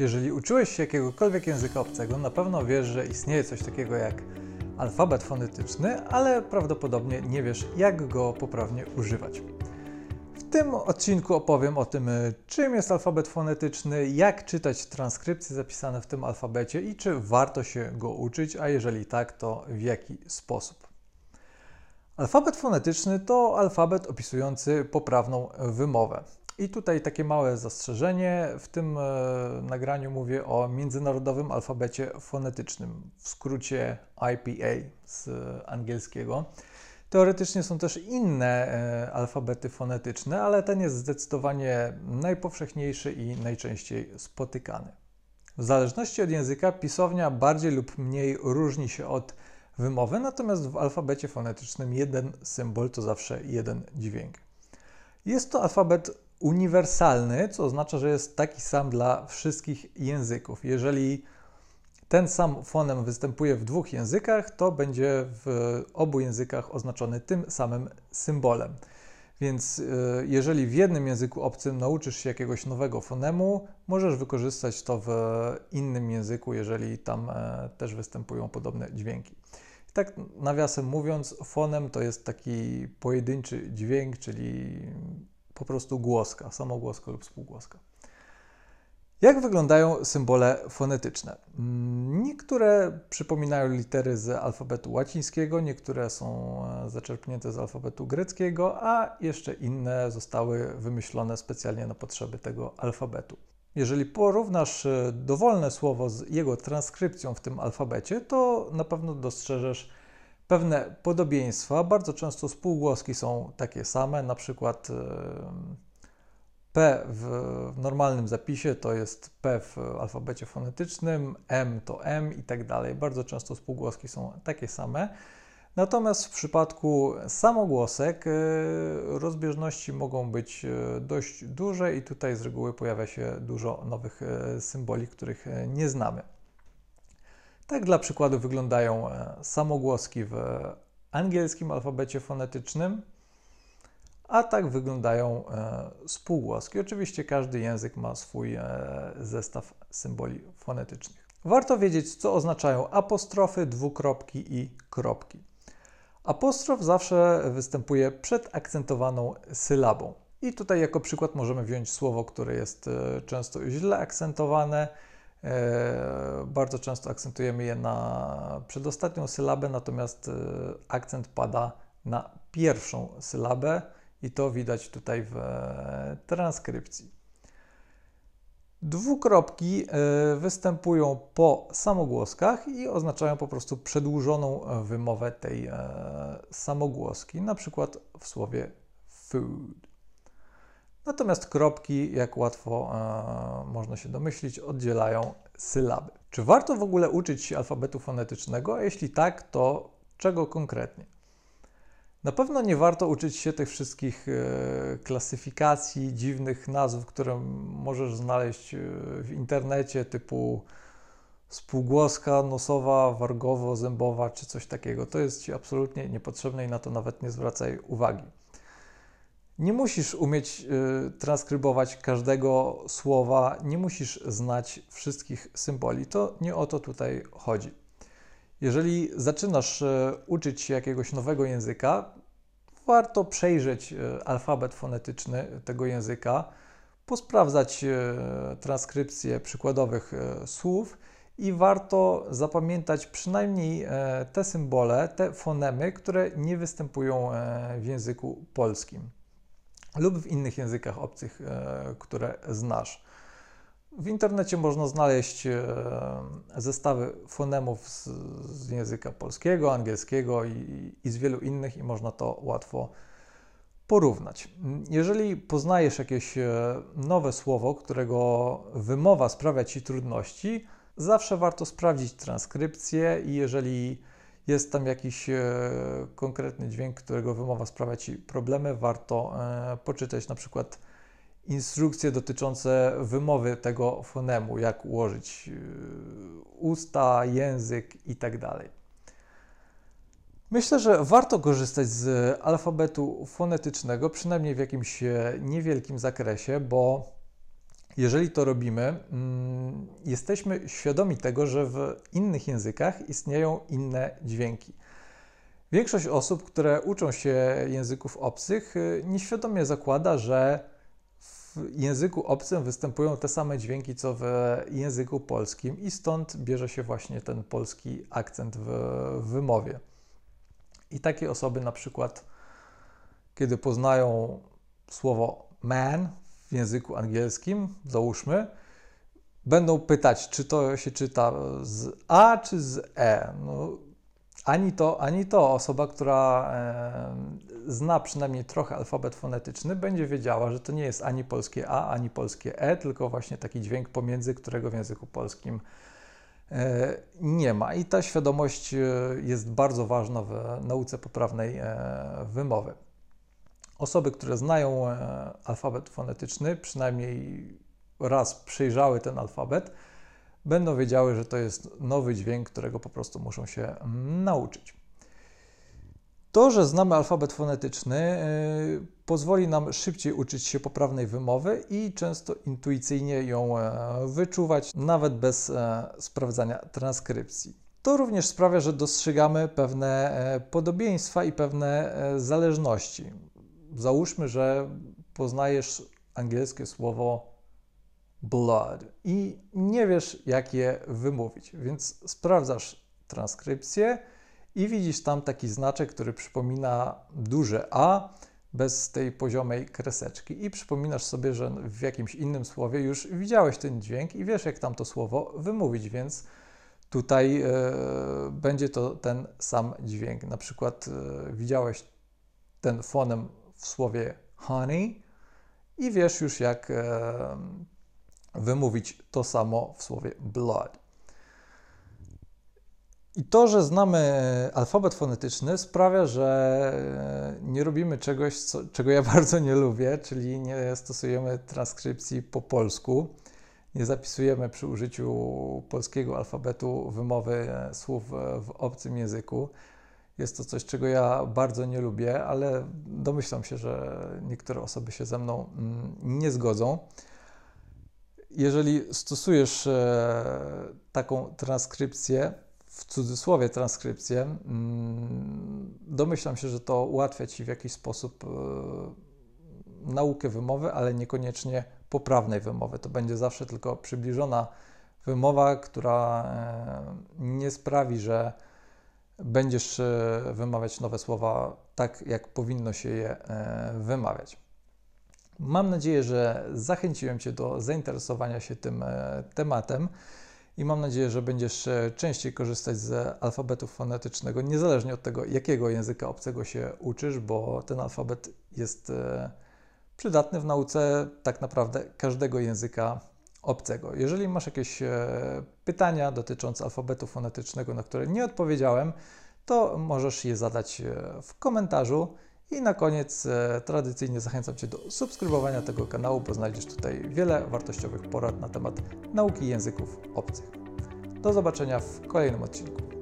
Jeżeli uczyłeś się jakiegokolwiek języka obcego, na pewno wiesz, że istnieje coś takiego jak alfabet fonetyczny, ale prawdopodobnie nie wiesz, jak go poprawnie używać. W tym odcinku opowiem o tym, czym jest alfabet fonetyczny, jak czytać transkrypcje zapisane w tym alfabecie i czy warto się go uczyć, a jeżeli tak, to w jaki sposób. Alfabet fonetyczny to alfabet opisujący poprawną wymowę. I tutaj takie małe zastrzeżenie. W tym e, nagraniu mówię o międzynarodowym alfabecie fonetycznym, w skrócie IPA z angielskiego. Teoretycznie są też inne e, alfabety fonetyczne, ale ten jest zdecydowanie najpowszechniejszy i najczęściej spotykany. W zależności od języka pisownia bardziej lub mniej różni się od wymowy, natomiast w alfabecie fonetycznym jeden symbol to zawsze jeden dźwięk. Jest to alfabet uniwersalny, co oznacza, że jest taki sam dla wszystkich języków. Jeżeli ten sam fonem występuje w dwóch językach, to będzie w obu językach oznaczony tym samym symbolem. Więc y, jeżeli w jednym języku obcym nauczysz się jakiegoś nowego fonemu, możesz wykorzystać to w innym języku, jeżeli tam e, też występują podobne dźwięki. tak nawiasem mówiąc, fonem to jest taki pojedynczy dźwięk, czyli po prostu głoska, samogłoska lub spółgłoska. Jak wyglądają symbole fonetyczne? Mm, niektóre przypominają litery z alfabetu łacińskiego, niektóre są e, zaczerpnięte z alfabetu greckiego, a jeszcze inne zostały wymyślone specjalnie na potrzeby tego alfabetu. Jeżeli porównasz e, dowolne słowo z jego transkrypcją w tym alfabecie, to na pewno dostrzeżesz pewne podobieństwa. Bardzo często spółgłoski są takie same, na przykład P w normalnym zapisie to jest P w alfabecie fonetycznym, M to M i tak dalej. Bardzo często spółgłoski są takie same. Natomiast w przypadku samogłosek e, rozbieżności mogą być e, dość duże i tutaj z reguły pojawia się dużo nowych e, symboli, których nie znamy. Tak dla przykładu wyglądają e, samogłoski w angielskim alfabecie fonetycznym, a tak wyglądają e, spółgłoski. Oczywiście każdy język ma swój e, zestaw symboli fonetycznych. Warto wiedzieć, co oznaczają apostrofy, dwukropki i kropki. Apostrof zawsze występuje przed akcentowaną sylabą. I tutaj jako przykład możemy wziąć słowo, które jest często źle akcentowane, E, bardzo często akcentujemy je na przedostatnią sylabę, natomiast e, akcent pada na pierwszą sylabę i to widać tutaj w e, transkrypcji. Dwukropki występują po samogłoskach i oznaczają po prostu przedłużoną wymowę tej samogłoski, na przykład w słowie food. Natomiast kropki, jak łatwo e, można się domyślić, oddzielają sylaby. Czy warto w ogóle uczyć się alfabetu fonetycznego? A jeśli tak, to czego konkretnie? Na pewno nie warto uczyć się tych wszystkich e, klasyfikacji, dziwnych nazw, które możesz znaleźć e, w internecie, typu spółgłoska, nosowa, wargowo, zębowa czy coś takiego. To jest Ci absolutnie niepotrzebne i na to nawet nie zwracaj uwagi. Nie musisz umieć y, transkrybować każdego słowa, nie musisz znać wszystkich symboli. To nie o to tutaj chodzi. Jeżeli zaczynasz y, uczyć się jakiegoś nowego języka, warto przejrzeć y, alfabet fonetyczny tego języka, posprawdzać transkrypcję przykładowych słów i warto zapamiętać przynajmniej e, te symbole, te fonemy, które nie występują e, w języku polskim lub w innych językach obcych, e, które znasz. W internecie można znaleźć e, zestawy fonemów z, z języka polskiego, angielskiego i, i, z wielu innych, i można to łatwo porównać. Jeżeli poznajesz jakieś e, nowe słowo, którego wymowa sprawia ci trudności, zawsze warto sprawdzić transkrypcję i jeżeli jest tam jakiś e, konkretny dźwięk, którego wymowa sprawia Ci problemy, warto e, poczytać na przykład instrukcje dotyczące wymowy tego fonemu, jak ułożyć e, usta, język itd. Tak Myślę, że warto korzystać z alfabetu fonetycznego, przynajmniej w jakimś niewielkim zakresie, bo jeżeli to robimy, mm, jesteśmy świadomi tego, że w innych językach istnieją inne dźwięki. Większość osób, które uczą się języków obcych, y, nieświadomie zakłada, że w języku obcym występują te same dźwięki co w języku polskim, i stąd bierze się właśnie ten polski akcent w wymowie. I takie osoby, na przykład, kiedy poznają słowo man w języku angielskim, załóżmy, będą pytać, czy to się czyta z A czy z E. No, ani to, ani to. Osoba, która e, zna przynajmniej trochę alfabet fonetyczny, będzie wiedziała, że to nie jest ani polskie A, ani polskie E, tylko właśnie taki dźwięk pomiędzy, którego w języku polskim e, nie ma. I ta świadomość e, jest bardzo ważna w nauce poprawnej e, wymowy. Osoby, które znają e, alfabet fonetyczny, przynajmniej raz przejrzały ten alfabet, będą wiedziały, że to jest nowy dźwięk, którego po prostu muszą się mm, nauczyć. To, że znamy alfabet fonetyczny, yy, pozwoli nam szybciej uczyć się poprawnej wymowy i często intuicyjnie ją e, wyczuwać, nawet bez e, sprawdzania transkrypcji. To również sprawia, że dostrzegamy pewne e, podobieństwa i pewne e, zależności. Załóżmy, że poznajesz angielskie słowo blood i nie wiesz, jak je wymówić, więc sprawdzasz transkrypcję i widzisz tam taki znaczek, który przypomina duże A bez tej poziomej kreseczki i przypominasz sobie, że w jakimś innym słowie już widziałeś ten dźwięk i wiesz, jak tam to słowo wymówić, więc tutaj e, będzie to ten sam dźwięk. Na przykład e, widziałeś ten fonem w słowie honey i wiesz już, jak e, wymówić to samo w słowie blood. I to, że znamy alfabet fonetyczny, sprawia, że nie robimy czegoś, co, czego ja bardzo nie lubię, czyli nie stosujemy transkrypcji po polsku. Nie zapisujemy przy użyciu polskiego alfabetu wymowy słów w obcym języku. Jest to coś, czego ja bardzo nie lubię, ale domyślam się, że niektóre osoby się ze mną mm, nie zgodzą. Jeżeli stosujesz e, taką transkrypcję, w cudzysłowie transkrypcję, mm, domyślam się, że to ułatwia Ci w jakiś sposób e, naukę wymowy, ale niekoniecznie poprawnej wymowy. To będzie zawsze tylko przybliżona wymowa, która e, nie sprawi, że będziesz wymawiać nowe słowa tak, jak powinno się je wymawiać. Mam nadzieję, że zachęciłem Cię do zainteresowania się tym e, tematem i mam nadzieję, że będziesz e, częściej korzystać z alfabetu fonetycznego, niezależnie od tego, jakiego języka obcego się uczysz, bo ten alfabet jest e, przydatny w nauce tak naprawdę każdego języka obcego. Jeżeli masz jakieś pytania dotyczące alfabetu fonetycznego, na które nie odpowiedziałem, to możesz je zadać w komentarzu. I na koniec e, tradycyjnie zachęcam Cię do subskrybowania tego kanału, bo znajdziesz tutaj wiele wartościowych porad na temat nauki języków obcych. Do zobaczenia w kolejnym odcinku.